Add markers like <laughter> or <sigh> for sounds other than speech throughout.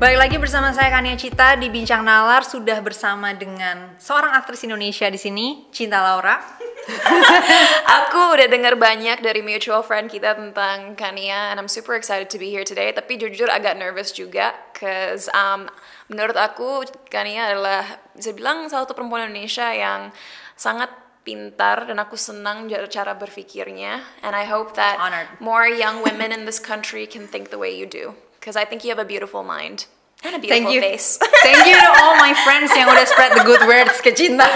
Balik lagi bersama saya Kania Cita di Bincang Nalar sudah bersama dengan seorang aktris Indonesia di sini, Cinta Laura. <laughs> Aku udah dengar banyak dari mutual friend kita tentang Kania and I'm super excited to be here today. Tapi jujur agak nervous juga cause um, menurut aku Kania adalah bisa bilang salah satu perempuan Indonesia yang sangat pintar dan aku senang cara berpikirnya and I hope that Honored. more young women in this country can think the way you do because I think you have a beautiful mind and a Thank beautiful you. face. <laughs> Thank you to all my friends yang udah spread the good words ke Cinta.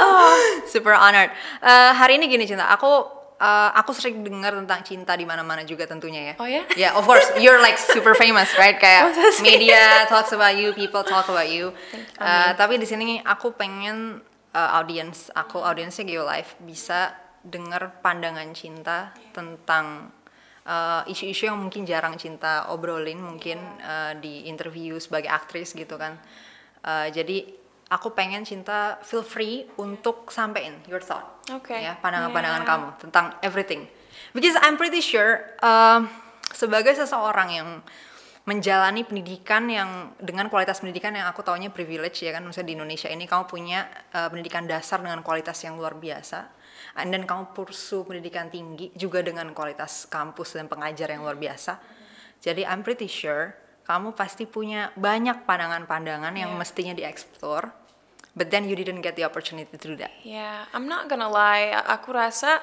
<laughs> Super honored. Eh, hari ini gini Cinta, aku eh, aku sering dengar tentang cinta di mana-mana juga tentunya ya. Oh ya? <laughs> Yeah, of course. You're like super famous, right? Kayak sih? media talks about you, people talk about you. Thank- Eh, tapi di sini aku pengen eh, audience aku, audiensnya Geolife bisa dengar pandangan cinta tentang eh, isu-isu yang mungkin jarang cinta obrolin mungkin eh, di interview sebagai aktris gitu kan. Eh, jadi aku pengen cinta feel free untuk sampein your thought Oke. ya pandangan-pandangan Yeah. kamu tentang everything because I'm pretty sure uh, sebagai seseorang yang menjalani pendidikan yang dengan kualitas pendidikan yang aku taunya privilege ya kan misalnya di Indonesia ini kamu punya uh, pendidikan dasar dengan kualitas yang luar biasa and then kamu pursue pendidikan tinggi juga dengan kualitas kampus dan pengajar yang luar biasa jadi I'm pretty sure kamu pasti punya banyak pandangan-pandangan yang Yeah. mestinya dieksplor but then you didn't get the opportunity to do that Ya, I'm not gonna lie. Aku rasa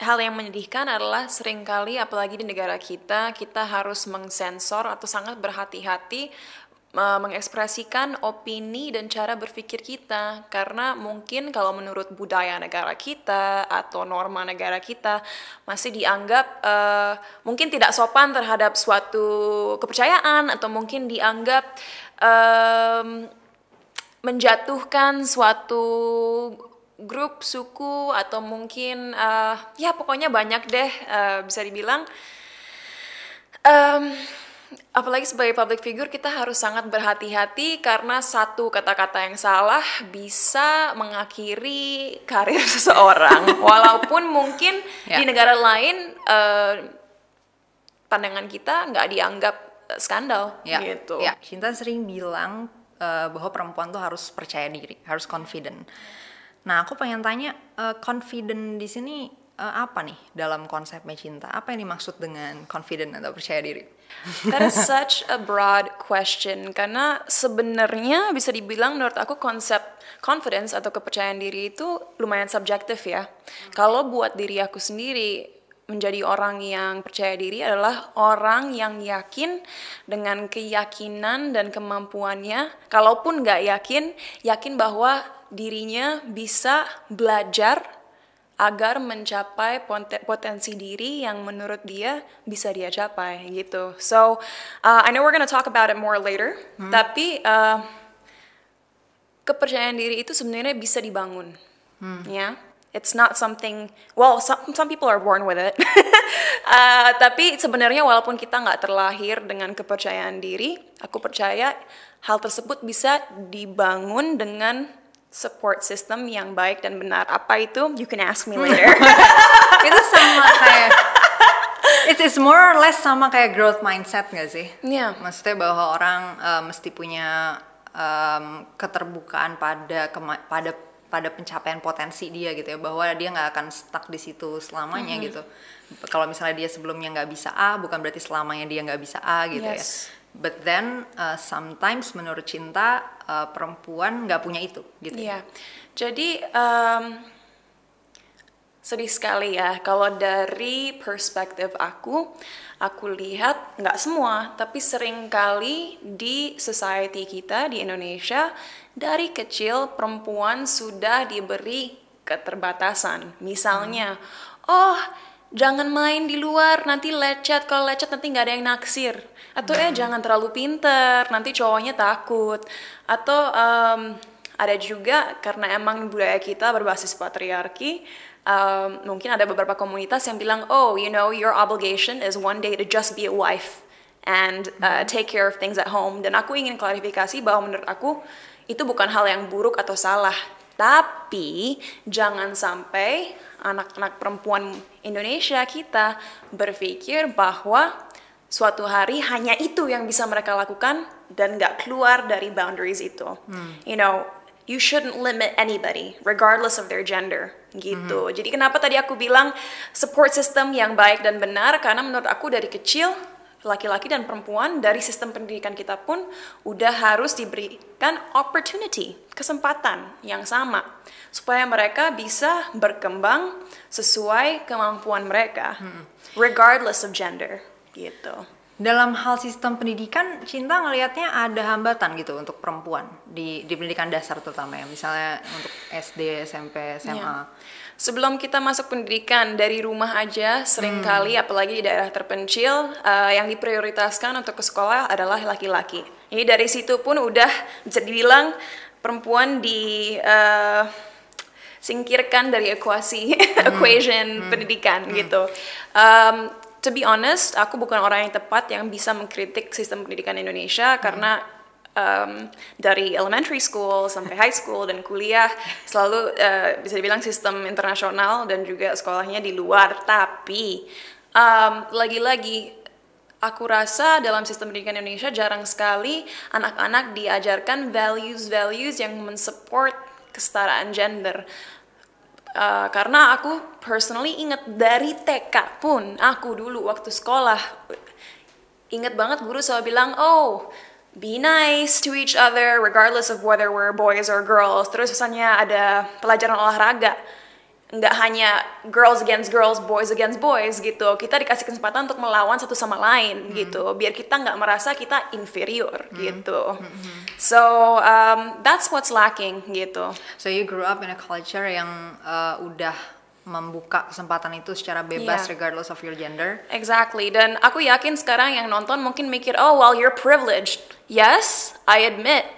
hal yang menyedihkan adalah sering kali, apalagi di negara kita, kita harus mengsensor atau sangat berhati-hati mengekspresikan opini dan cara berpikir kita. Karena mungkin kalau menurut budaya negara kita atau norma negara kita masih dianggap uh, mungkin tidak sopan terhadap suatu kepercayaan atau mungkin dianggap um, menjatuhkan suatu grup suku atau mungkin eh, ya pokoknya banyak deh eh, bisa dibilang Em, apalagi sebagai public figure kita harus sangat berhati-hati karena satu kata-kata yang salah bisa mengakhiri karir <laughs> seseorang walaupun mungkin Ya. di negara lain eh, pandangan kita nggak dianggap eh, skandal Ya, gitu ya. Cinta sering bilang eh, bahwa perempuan tuh harus percaya diri, harus confident. Nah, aku pengen tanya, eh, confident di sini apa nih dalam konsepnya cinta? Apa yang dimaksud dengan confident atau percaya diri? That is such a broad question karena sebenarnya bisa dibilang menurut aku konsep confidence atau kepercayaan diri itu lumayan subjektif ya. Kalau buat diri aku sendiri menjadi orang yang percaya diri adalah orang yang yakin dengan keyakinan dan kemampuannya. Kalaupun nggak yakin, yakin bahwa dirinya bisa belajar agar mencapai potensi diri yang menurut dia bisa dia capai gitu. So uh, I know we're gonna talk about it more later, tapi uh, kepercayaan diri itu sebenarnya bisa dibangun, ya. It's not something. Well, some some people are born with it. <laughs> Uh, tapi sebenarnya walaupun kita nggak terlahir dengan kepercayaan diri, aku percaya hal tersebut bisa dibangun dengan support system yang baik dan benar. Apa itu? You can ask me later. <laughs> Itu sama kayak It is more or less sama kayak growth mindset gak sih? Iya. Maksudnya bahwa orang eh, mesti punya em, keterbukaan pada kema- pada pada pencapaian potensi dia gitu ya bahwa dia nggak akan stuck di situ selamanya Mm-hmm. gitu. Kalau misalnya dia sebelumnya nggak bisa A, bukan berarti selamanya dia nggak bisa A gitu Yes. ya. But then uh, sometimes menurut cinta uh, perempuan nggak punya itu gitu. Iya. Jadi em, sedih sekali ya kalau dari perspektif aku, aku lihat nggak semua, tapi sering kali di society kita di Indonesia dari kecil perempuan sudah diberi keterbatasan. Misalnya, oh jangan main di luar nanti lecet kalau lecet nanti nggak ada yang naksir atau eh jangan terlalu pinter nanti cowoknya takut. Atau em, ada juga karena emang budaya kita berbasis patriarki um, mungkin ada beberapa komunitas yang bilang oh you know your obligation is one day to just be a wife and uh, take care of things at home. Dan aku ingin klarifikasi bahwa menurut aku itu bukan hal yang buruk atau salah. Tapi jangan sampai anak-anak perempuan Indonesia kita berpikir bahwa suatu hari hanya itu yang bisa mereka lakukan dan nggak keluar dari boundaries itu. You know, you shouldn't limit anybody regardless of their gender gitu. Jadi kenapa tadi aku bilang support system yang baik dan benar? Karena menurut aku dari kecil laki-laki dan perempuan dari sistem pendidikan kita pun udah harus diberikan opportunity, kesempatan yang sama supaya mereka bisa berkembang sesuai kemampuan mereka regardless of gender gitu. Dalam hal sistem pendidikan, Cinta ngelihatnya ada hambatan gitu untuk perempuan di di pendidikan dasar terutama ya, misalnya untuk SD, SMP, SMA. Ya. Sebelum kita masuk pendidikan dari rumah aja, sering kali apalagi di daerah terpencil uh, yang diprioritaskan untuk ke sekolah adalah laki-laki. Jadi dari situ pun udah bisa dibilang perempuan di uh, singkirkan dari ekuasi <laughs> equation pendidikan gitu. Um, to be honest, aku bukan orang yang tepat yang bisa mengkritik sistem pendidikan Indonesia karena um, dari elementary school sampai high school dan kuliah selalu uh, bisa dibilang sistem internasional dan juga sekolahnya di luar. Tapi um, lagi-lagi aku rasa dalam sistem pendidikan Indonesia jarang sekali anak-anak diajarkan values-values yang mensupport kesetaraan gender. Uh, karena aku personally inget dari TK pun aku dulu waktu sekolah inget banget guru selalu bilang oh be nice to each other regardless of whether we're boys or girls. Terus misalnya ada pelajaran olahraga nggak hanya girls against girls, boys against boys gitu. Kita dikasih kesempatan untuk melawan satu sama lain gitu, biar kita nggak merasa kita inferior gitu. So um, that's what's lacking gitu. So you grew up in a culture yang uh, udah membuka kesempatan itu secara bebas Yeah. regardless of your gender. Exactly. Dan aku yakin sekarang yang nonton mungkin mikir, oh well you're privileged. Yes, I admit.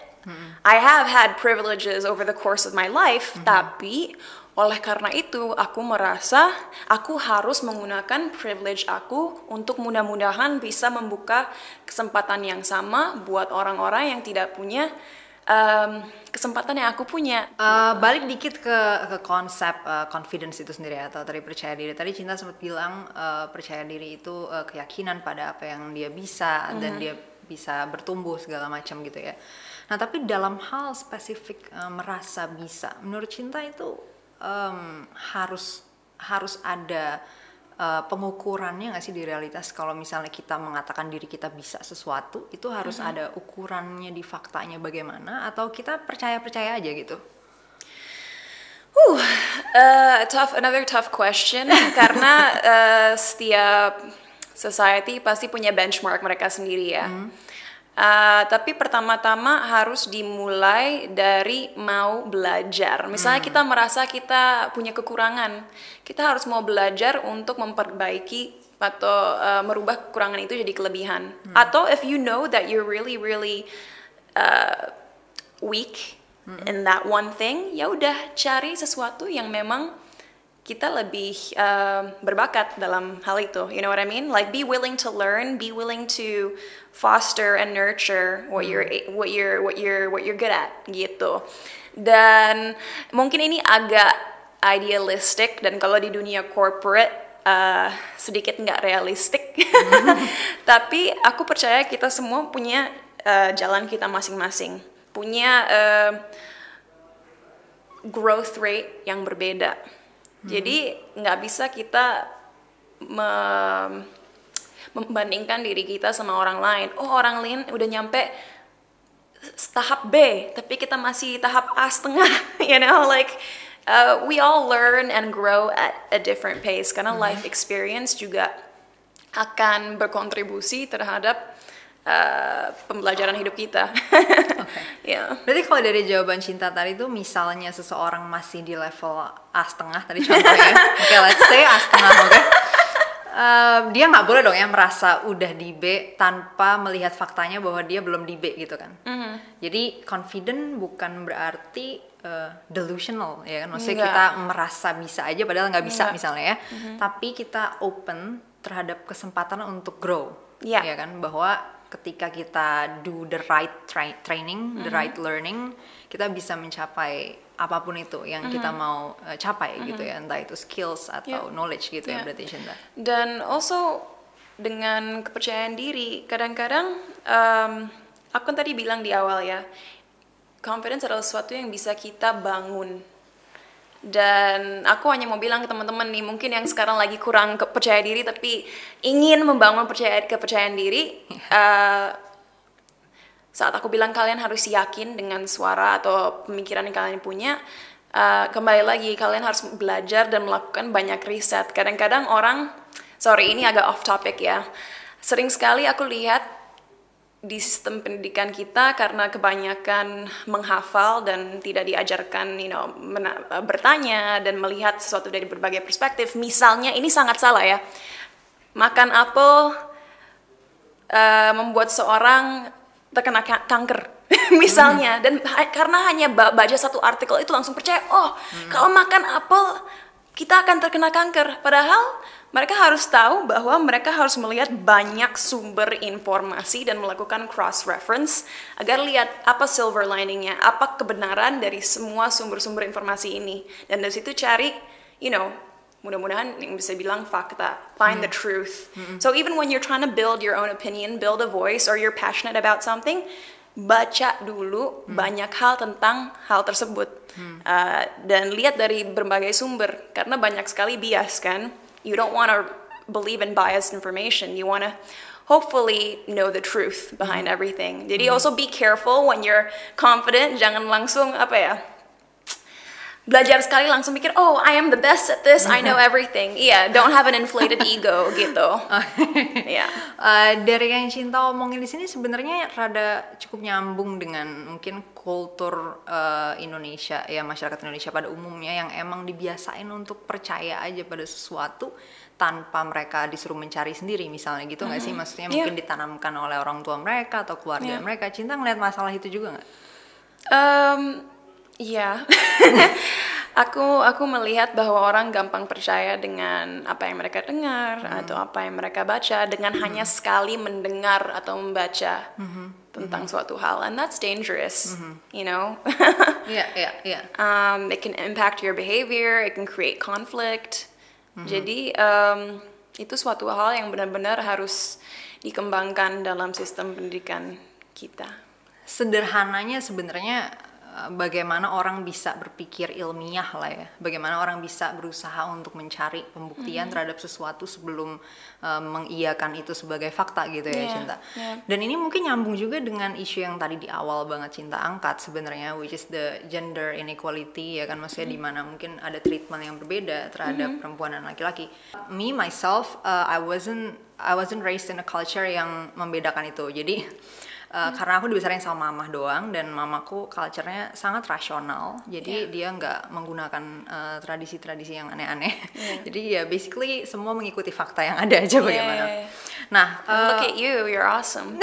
I have had privileges over the course of my life, tapi oleh karena itu aku merasa aku harus menggunakan privilege aku untuk mudah-mudahan bisa membuka kesempatan yang sama buat orang-orang yang tidak punya um, kesempatan yang aku punya. Uh, balik dikit ke ke konsep uh, confidence itu sendiri atau tadi percaya diri. Tadi Cinta sempat bilang uh, percaya diri itu uh, keyakinan pada apa yang dia bisa dan dia bisa bertumbuh segala macam gitu ya. Nah tapi dalam hal spesifik uh, merasa bisa, menurut Cinta itu um, harus harus ada uh, pengukurannya nggak sih di realitas? Kalau misalnya kita mengatakan diri kita bisa sesuatu itu harus ada ukurannya di faktanya bagaimana? Atau kita percaya percaya aja gitu? Uh, uh, tough, another tough question. <laughs> Karena uh, setiap society pasti punya benchmark mereka sendiri ya. Uh, tapi pertama-tama harus dimulai dari mau belajar. Misalnya kita merasa kita punya kekurangan, kita harus mau belajar untuk memperbaiki atau uh, merubah kekurangan itu jadi kelebihan. Atau if you know that you're really really uh, weak in that one thing, ya udah cari sesuatu yang memang kita lebih um, berbakat dalam hal itu. You know what I mean? Like be willing to learn, be willing to foster and nurture what you're what you're what you're what you're good at gitu. Dan mungkin ini agak idealistic dan kalau di dunia corporate uh, sedikit nggak realistik. <laughs> Tapi aku percaya kita semua punya uh, jalan kita masing-masing, punya uh, growth rate yang berbeda. Jadi nggak bisa kita me- membandingkan diri kita sama orang lain. Oh orang lain udah nyampe tahap B, tapi kita masih tahap A setengah. <laughs> You know, like uh, we all learn and grow at a different pace. Karena life experience juga akan berkontribusi terhadap uh, pembelajaran hidup kita. <laughs> Ya. Berarti kalau dari jawaban cinta tadi itu misalnya seseorang masih di level A setengah tadi contohnya, <laughs> oke let's say A setengah oke. Eh, dia nggak boleh dong ya merasa udah di B tanpa melihat faktanya bahwa dia belum di B gitu kan. Jadi confident bukan berarti eh, delusional ya kan. Maksudnya Nggak. kita merasa bisa aja padahal nggak bisa Nggak. misalnya ya. Tapi kita open terhadap kesempatan untuk grow. Iya. Ya kan bahwa ketika kita do the right tra- training, the right learning, kita bisa mencapai apa pun itu yang kita mau uh, capai gitu ya, entah itu skills atau Yeah. knowledge gitu ya Yeah. berarti Cinta. Dan also dengan kepercayaan diri, kadang-kadang um, aku kan tadi bilang di awal ya, confidence adalah sesuatu yang bisa kita bangun. Dan aku hanya mau bilang ke teman-teman nih, mungkin yang sekarang lagi kurang percaya diri tapi ingin membangun percaya kepercayaan diri, uh, saat aku bilang kalian harus yakin dengan suara atau pemikiran yang kalian punya, uh, kembali lagi kalian harus belajar dan melakukan banyak riset. Kadang-kadang orang, sorry ini agak off topic ya, sering sekali aku lihat di sistem pendidikan kita karena kebanyakan menghafal dan tidak diajarkan, you know, mena- bertanya dan melihat sesuatu dari berbagai perspektif. Misalnya ini sangat salah ya, makan apel uh, membuat seorang terkena ka- kanker <laughs> misalnya. Dan ha- karena hanya ba- baca satu artikel itu langsung percaya oh kalau makan apel kita akan terkena kanker. Padahal mereka harus tahu bahwa mereka harus melihat banyak sumber informasi dan melakukan cross reference agar lihat apa silver liningnya apa kebenaran dari semua sumber-sumber informasi ini. Dan dari situ cari you know mudah-mudahan yang bisa bilang fakta find the truth. So even when you're trying to build your own opinion build a voice or you're passionate about something baca dulu banyak hal tentang hal tersebut. Uh, dan lihat dari berbagai sumber karena banyak sekali bias kan you don't want to believe in biased information. You want to hopefully know the truth behind mm-hmm. everything. Did jadi mm-hmm. also be careful when you're confident? Jangan langsung apa ya belajar sekali langsung mikir oh I am the best at this I know <laughs> everything iya don't have an inflated <laughs> ego gitu Iya. <laughs> Eh, dari yang cinta omongin di sini sebenarnya rada cukup nyambung dengan mungkin kultur eh, Indonesia ya masyarakat Indonesia pada umumnya yang emang dibiasain untuk percaya aja pada sesuatu tanpa mereka disuruh mencari sendiri misalnya gitu nggak sih maksudnya Iya. mungkin ditanamkan oleh orang tua mereka atau keluarga Iya. mereka cinta ngeliat masalah itu juga nggak? Um, iya. <laughs> aku aku melihat bahwa orang gampang percaya dengan apa yang mereka dengar atau apa yang mereka baca dengan hanya sekali mendengar atau membaca tentang suatu hal and that's dangerous, you know. <laughs> Iya iya iya. <laughs> um, it can impact your behavior, it can create conflict. Jadi um, itu suatu hal yang benar-benar harus dikembangkan dalam sistem pendidikan kita. sederhananya sebenarnya bagaimana orang bisa berpikir ilmiah lah ya, bagaimana orang bisa berusaha untuk mencari pembuktian terhadap sesuatu sebelum eh, mengiyakan itu sebagai fakta gitu ya Iya, cinta. iya. Dan ini mungkin nyambung juga dengan isu yang tadi di awal banget cinta angkat sebenarnya, which is the gender inequality ya kan maksudnya di mana mungkin ada treatment yang berbeda terhadap perempuan dan laki-laki. Me myself, uh, I wasn't I wasn't raised in a culture yang membedakan itu. Jadi Uh, karena aku dibesarin sama mamah doang dan mamaku culture-nya sangat rasional. Jadi dia nggak menggunakan uh, tradisi-tradisi yang aneh-aneh. <laughs> Jadi ya basically semua mengikuti fakta yang ada aja bagaimana. yeah, yeah. nah Look uh, at you, you're awesome. <laughs>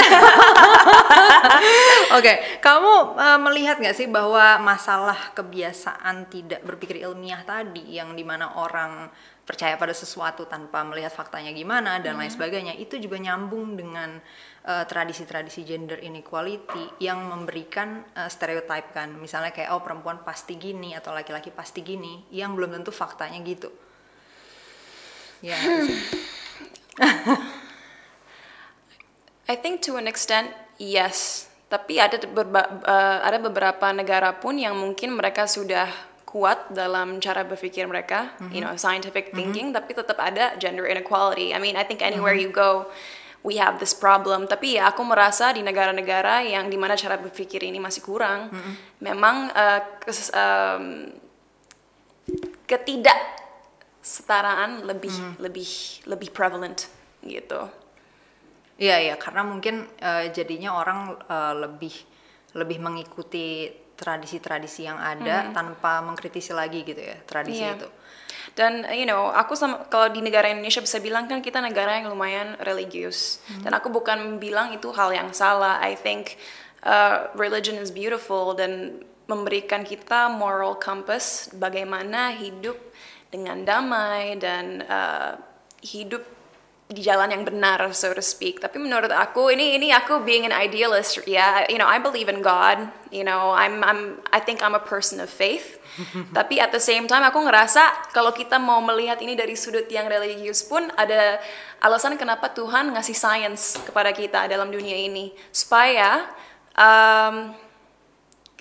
oke kamu uh, melihat nggak sih bahwa masalah kebiasaan tidak berpikir ilmiah tadi yang di mana orang percaya pada sesuatu tanpa melihat faktanya gimana dan lain sebagainya itu juga nyambung dengan uh, tradisi-tradisi gender inequality yang memberikan uh, stereotype kan. Misalnya kayak oh perempuan pasti gini atau laki-laki pasti gini yang belum tentu faktanya gitu. Ya sih. <laughs> I think to an extent yes, tapi ada berba- uh, ada beberapa negara pun yang mungkin mereka sudah kuat dalam cara berpikir mereka, you know, scientific thinking, tapi tetap ada gender inequality. I mean, I think anywhere you go, we have this problem. Tapi ya aku merasa di negara-negara yang di mana cara berpikir ini masih kurang, memang uh, kes- um, ketidaksetaraan lebih lebih lebih prevalent gitu. Iya iya karena mungkin eh, jadinya orang eh, lebih lebih mengikuti tradisi-tradisi yang ada tanpa mengkritisi lagi gitu ya tradisi Iya. itu. Dan you know, aku sama kalau di negara Indonesia bisa bilang kan kita negara yang lumayan religius. Dan aku bukan bilang itu hal yang salah. I think uh, religion is beautiful dan memberikan kita moral compass bagaimana hidup dengan damai dan uh, hidup di jalan yang benar so to speak. Tapi menurut aku ini ini aku being an idealist ya. You know I believe in God. You know I'm I'm I think I'm a person of faith. <laughs> Tapi at the same time aku ngerasa kalau kita mau melihat ini dari sudut yang religius pun ada alasan kenapa Tuhan ngasih science kepada kita dalam dunia ini. Supaya um,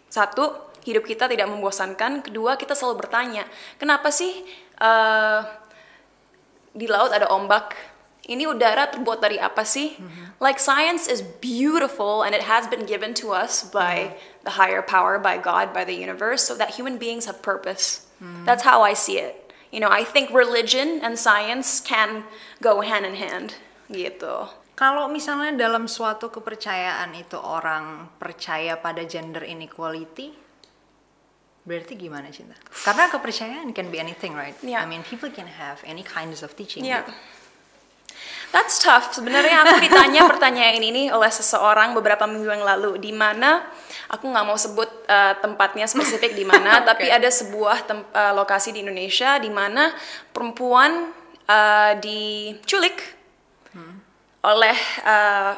satu hidup kita tidak membosankan. Kedua kita selalu bertanya kenapa sih uh, di laut ada ombak ini udara terbuat dari apa sih like science is beautiful and it has been given to us by the higher power by god by the universe so that human beings have purpose that's how i see it you know i think religion and science can go hand in hand gitu Kalau misalnya dalam suatu kepercayaan itu orang percaya pada gender inequality, berarti gimana cinta? Karena kepercayaan can be anything, right? Yeah. I mean, people can have any kinds of teaching. Yeah. gitu. That's tough. Sebenarnya aku <laughs> ditanya pertanyaan ini oleh seseorang beberapa minggu yang lalu, di mana aku nggak mau sebut uh, tempatnya spesifik di mana, <laughs> tapi ada sebuah uh, lokasi di Indonesia di mana perempuan uh, diculik oleh uh,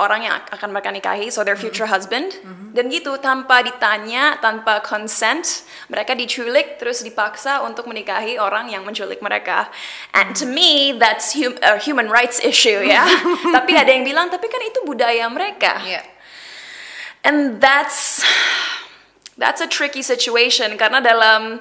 orang yang akan mereka nikahi, so their future husband, dan gitu tanpa ditanya, tanpa consent, mereka diculik terus dipaksa untuk menikahi orang yang menculik mereka. And to me, that's hum- a human rights issue ya. <laughs> tapi ada yang bilang, tapi kan itu budaya mereka. Iya. And that's that's a tricky situation karena dalam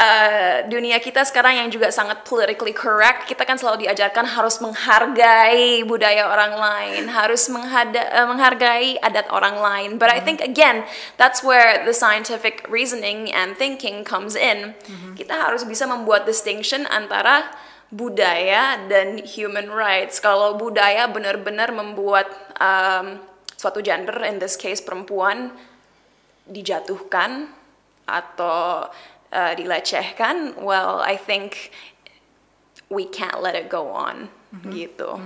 uh, dunia kita sekarang yang juga sangat politically correct, kita kan selalu diajarkan harus menghargai budaya orang lain, harus menghada, uh, menghargai adat orang lain. But I think again, that's where the scientific reasoning and thinking comes in. Kita harus bisa membuat distinction antara budaya dan human rights. Kalau budaya benar-benar membuat um, suatu gender, in this case perempuan, dijatuhkan atau uh, dilecehkan, well, I think we can't let it go on, gitu.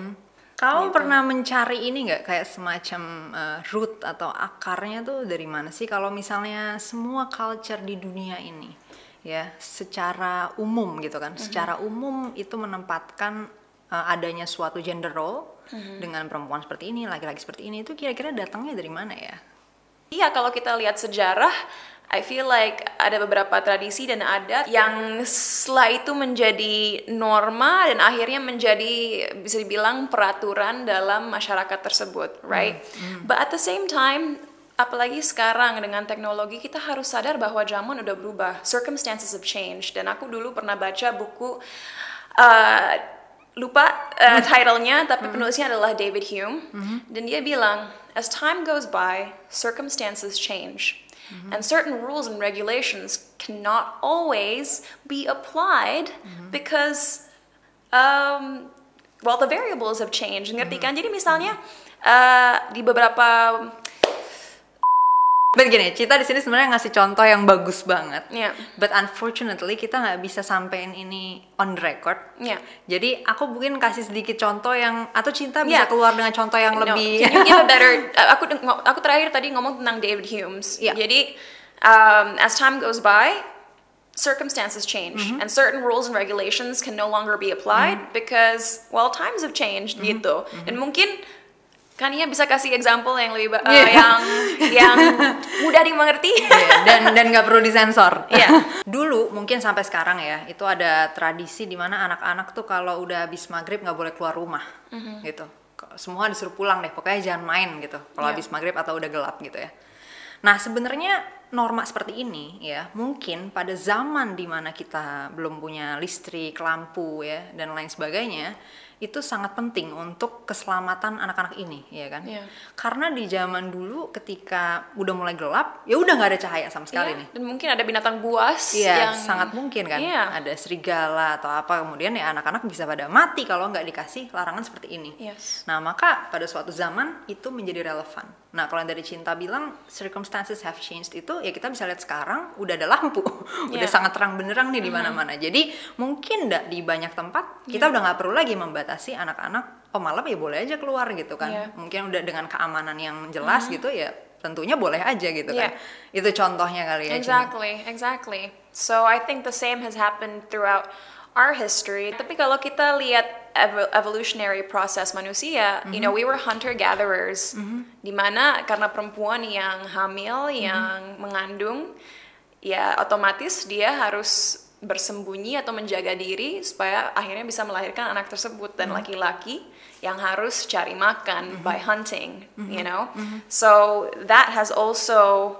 Kamu pernah mencari ini nggak? Kayak semacam uh, root atau akarnya tuh dari mana sih? Kalau misalnya semua culture di dunia ini, ya, secara umum gitu kan, secara umum itu menempatkan uh, adanya suatu gender role dengan perempuan seperti ini, laki-laki seperti ini, itu kira-kira datangnya dari mana ya? Iya, kalau kita lihat sejarah, I feel like ada beberapa tradisi dan adat yang setelah itu menjadi norma dan akhirnya menjadi bisa dibilang peraturan dalam masyarakat tersebut, right? But at the same time, apalagi sekarang dengan teknologi kita harus sadar bahwa zaman udah berubah, circumstances have changed. Dan aku dulu pernah baca buku uh, lupa uh, titlenya, tapi penulisnya adalah David Hume, dan dia bilang, as time goes by, circumstances change. And certain rules and regulations cannot always be applied because, um, well, the variables have changed. Ngerti kan? Jadi misalnya uh, di beberapa, Begini, Cita di sini sebenarnya ngasih contoh yang bagus banget. ya, But unfortunately kita nggak bisa sampein ini on record. ya. Jadi aku mungkin kasih sedikit contoh yang atau cinta bisa Yeah. keluar dengan contoh yang No, lebih. can you give a better? <laughs> uh, aku aku terakhir tadi ngomong tentang David Humes. Yeah. Jadi um, as time goes by, circumstances change, and certain rules and regulations can no longer be applied because well times have changed gitu. Dan mungkin kan ya bisa kasih example yang lebih uh, Yeah. yang yang <laughs> mudah dimengerti. Iya, dan dan nggak perlu disensor. Iya. <laughs> Dulu mungkin sampai sekarang ya itu ada tradisi di mana anak-anak tuh kalau udah habis maghrib nggak boleh keluar rumah, gitu. Semua disuruh pulang deh, pokoknya jangan main gitu. Kalau Iya. habis maghrib atau udah gelap gitu ya. Nah sebenarnya norma seperti ini ya mungkin pada zaman di mana kita belum punya listrik, lampu ya dan lain sebagainya itu sangat penting untuk keselamatan anak-anak ini ya kan Iya. karena di zaman dulu ketika udah mulai gelap ya udah nggak ada cahaya sama sekali Iya, nih Dan mungkin ada binatang buas Iya, yang sangat mungkin kan. Iya. Ada serigala atau apa, kemudian ya anak-anak bisa pada mati kalau nggak dikasih larangan seperti ini. Yes. Nah, maka pada suatu zaman itu menjadi relevan. Nah, kalau yang dari Cinta bilang circumstances have changed itu, ya kita bisa lihat sekarang udah ada lampu, <laughs> udah Iya. sangat terang benderang nih di mana-mana. Jadi mungkin nggak di banyak tempat kita udah nggak perlu lagi membatasi anak-anak. Oh malam ya boleh aja keluar gitu kan. Iya. Mungkin udah dengan keamanan yang jelas gitu ya tentunya boleh aja gitu kan. Iya. Itu contohnya kali ya. Cinta. Exactly, exactly. So I think the same has happened throughout our history. Tapi kalau kita lihat evo- evolutionary process manusia, you know, we were hunter gatherers. Di mana karena perempuan yang hamil, yang mengandung, ya otomatis dia harus bersembunyi atau menjaga diri supaya akhirnya bisa melahirkan anak tersebut dan laki-laki yang harus cari makan by hunting, you know. So that has also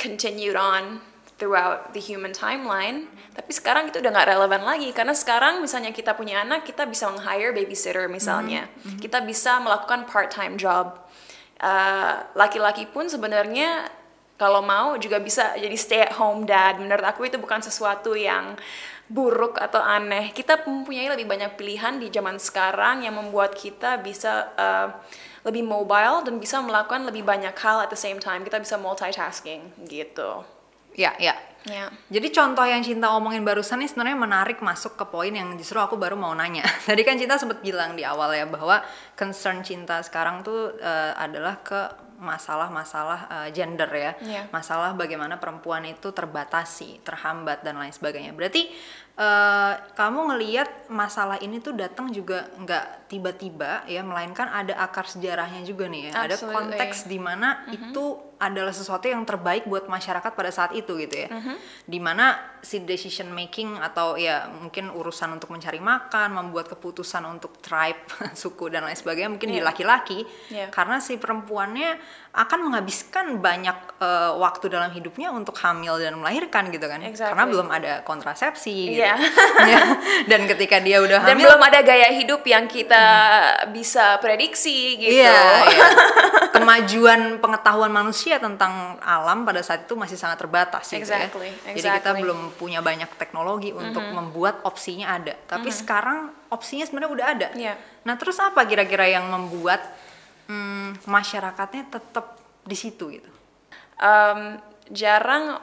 continued on throughout the human timeline. Tapi sekarang itu udah nggak relevan lagi karena sekarang misalnya kita punya anak, kita bisa meng-hire babysitter misalnya. Kita bisa melakukan part-time job. Uh, Laki-laki pun sebenarnya kalau mau juga bisa jadi stay at home dad. Menurut aku itu bukan sesuatu yang buruk atau aneh. Kita mempunyai lebih banyak pilihan di zaman sekarang yang membuat kita bisa uh, lebih mobile dan bisa melakukan lebih banyak hal at the same time. Kita bisa multitasking gitu. Ya, ya. Ya. Jadi contoh yang Cinta omongin barusan ini sebenarnya menarik masuk ke poin yang justru aku baru mau nanya. <laughs> Tadi kan Cinta sempat bilang di awal ya bahwa concern Cinta sekarang tuh eh, adalah ke masalah-masalah eh, gender ya. Iya. Masalah bagaimana perempuan itu terbatasi, terhambat dan lain sebagainya. Berarti eh, kamu ngelihat masalah ini tuh datang juga nggak tiba-tiba ya, melainkan ada akar sejarahnya juga nih ya. Ada Absolutely. konteks di mana itu adalah sesuatu yang terbaik buat masyarakat pada saat itu gitu ya. Di mana si decision making atau ya mungkin urusan untuk mencari makan, membuat keputusan untuk tribe, <laughs> suku dan lain sebagainya mungkin di Iya. laki-laki Iya. karena si perempuannya akan menghabiskan banyak eh, waktu dalam hidupnya untuk hamil dan melahirkan gitu kan. Exactly. Karena belum ada kontrasepsi gitu. Iya. <laughs> Ya. dan ketika dia udah Dan hamil belum ada gaya hidup yang kita bisa prediksi gitu. Iya, iya. <laughs> Kemajuan pengetahuan manusia tentang alam pada saat itu masih sangat terbatas gitu Exactly, ya. Jadi kita exactly. Belum punya banyak teknologi untuk membuat opsinya ada. Tapi sekarang opsinya sebenarnya udah ada. Iya. Nah, terus apa kira-kira yang membuat hmm, masyarakatnya tetap di situ gitu? Um, jarang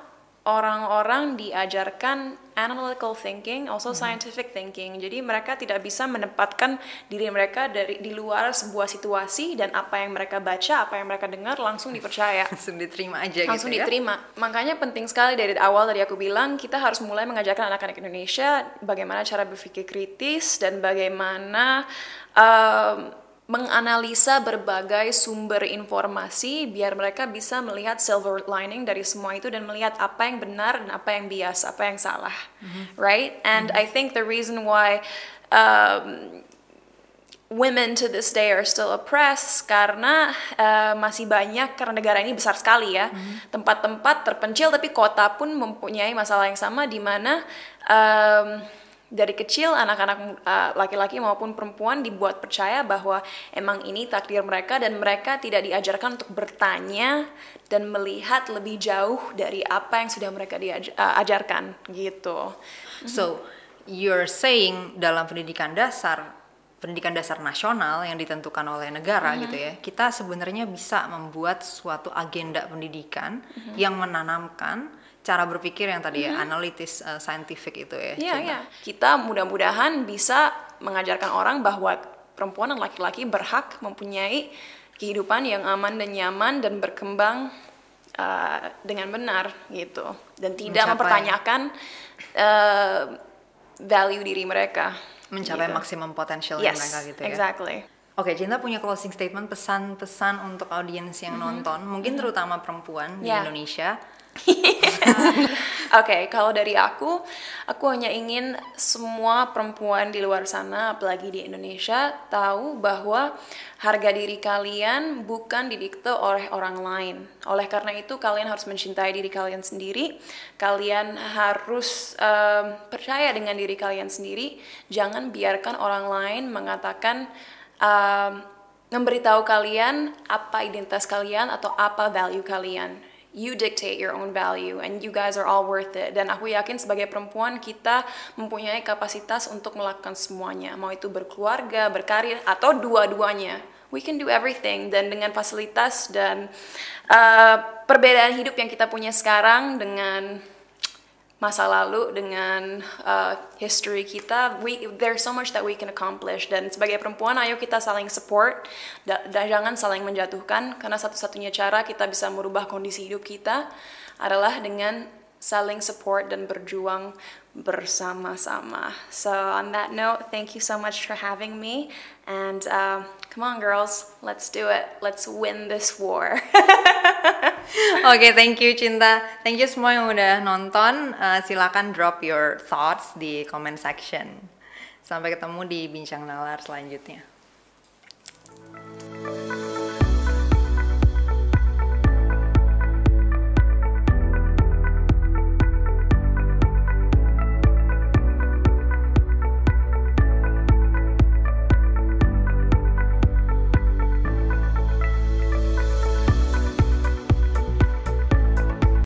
orang-orang diajarkan analytical thinking, also scientific thinking. Jadi mereka tidak bisa menempatkan diri mereka dari di luar sebuah situasi dan apa yang mereka baca, apa yang mereka dengar langsung dipercaya. <laughs> Langsung diterima aja langsung gitu ya. diterima. Makanya penting sekali dari awal tadi aku bilang kita harus mulai mengajarkan anak-anak Indonesia bagaimana cara berpikir kritis dan bagaimana um, menganalisa berbagai sumber informasi biar mereka bisa melihat silver lining dari semua itu dan melihat apa yang benar dan apa yang bias, apa yang salah, right? And I think the reason why um, women to this day are still oppressed karena uh, masih banyak karena negara ini besar sekali ya. Tempat-tempat terpencil tapi kota pun mempunyai masalah yang sama di mana um, dari kecil anak-anak uh, laki-laki maupun perempuan dibuat percaya bahwa emang ini takdir mereka dan mereka tidak diajarkan untuk bertanya dan melihat lebih jauh dari apa yang sudah mereka diajarkan gitu. So, you're saying dalam pendidikan dasar, pendidikan dasar nasional yang ditentukan oleh negara gitu ya, kita sebenarnya bisa membuat suatu agenda pendidikan yang menanamkan cara berpikir yang tadi ya analitis, uh, scientific itu ya. Iya, iya. Kita mudah-mudahan bisa mengajarkan orang bahwa perempuan dan laki-laki berhak mempunyai kehidupan yang aman dan nyaman dan berkembang uh, dengan benar gitu dan tidak Mencapai- mempertanyakan uh, value diri mereka. Mencapai gitu. maksimum potensial Yes, mereka gitu ya. exactly. Oke, Cinta punya closing statement pesan-pesan untuk audiens yang nonton, mungkin terutama perempuan di Ya. Indonesia. <laughs> Oke, kalau dari aku, aku hanya ingin semua perempuan di luar sana, apalagi di Indonesia, tahu bahwa harga diri kalian bukan didikte oleh orang lain. Oleh karena itu, kalian harus mencintai diri kalian sendiri. Kalian harus em, percaya dengan diri kalian sendiri. Jangan biarkan orang lain mengatakan em, memberitahu kalian apa identitas kalian atau apa value kalian you dictate your own value and you guys are all worth it. Dan aku yakin sebagai perempuan kita mempunyai kapasitas untuk melakukan semuanya. Mau itu berkeluarga berkarir atau dua-duanya. We can do everything. Dan dengan fasilitas dan uh, perbedaan hidup yang kita punya sekarang dengan masa lalu dengan uh, history kita we there's so much that we can accomplish. Dan sebagai perempuan ayo kita saling support. Da- dan jangan saling menjatuhkan karena satu-satunya cara kita bisa merubah kondisi hidup kita adalah dengan saling support dan berjuang bersama-sama so on that note thank you so much for having me and uh, come on girls let's do it let's win this war <laughs> Oke, thank you Cinta. Thank you semua yang udah nonton. Uh, silakan drop your thoughts di comment section. Sampai ketemu di bincang nalar selanjutnya.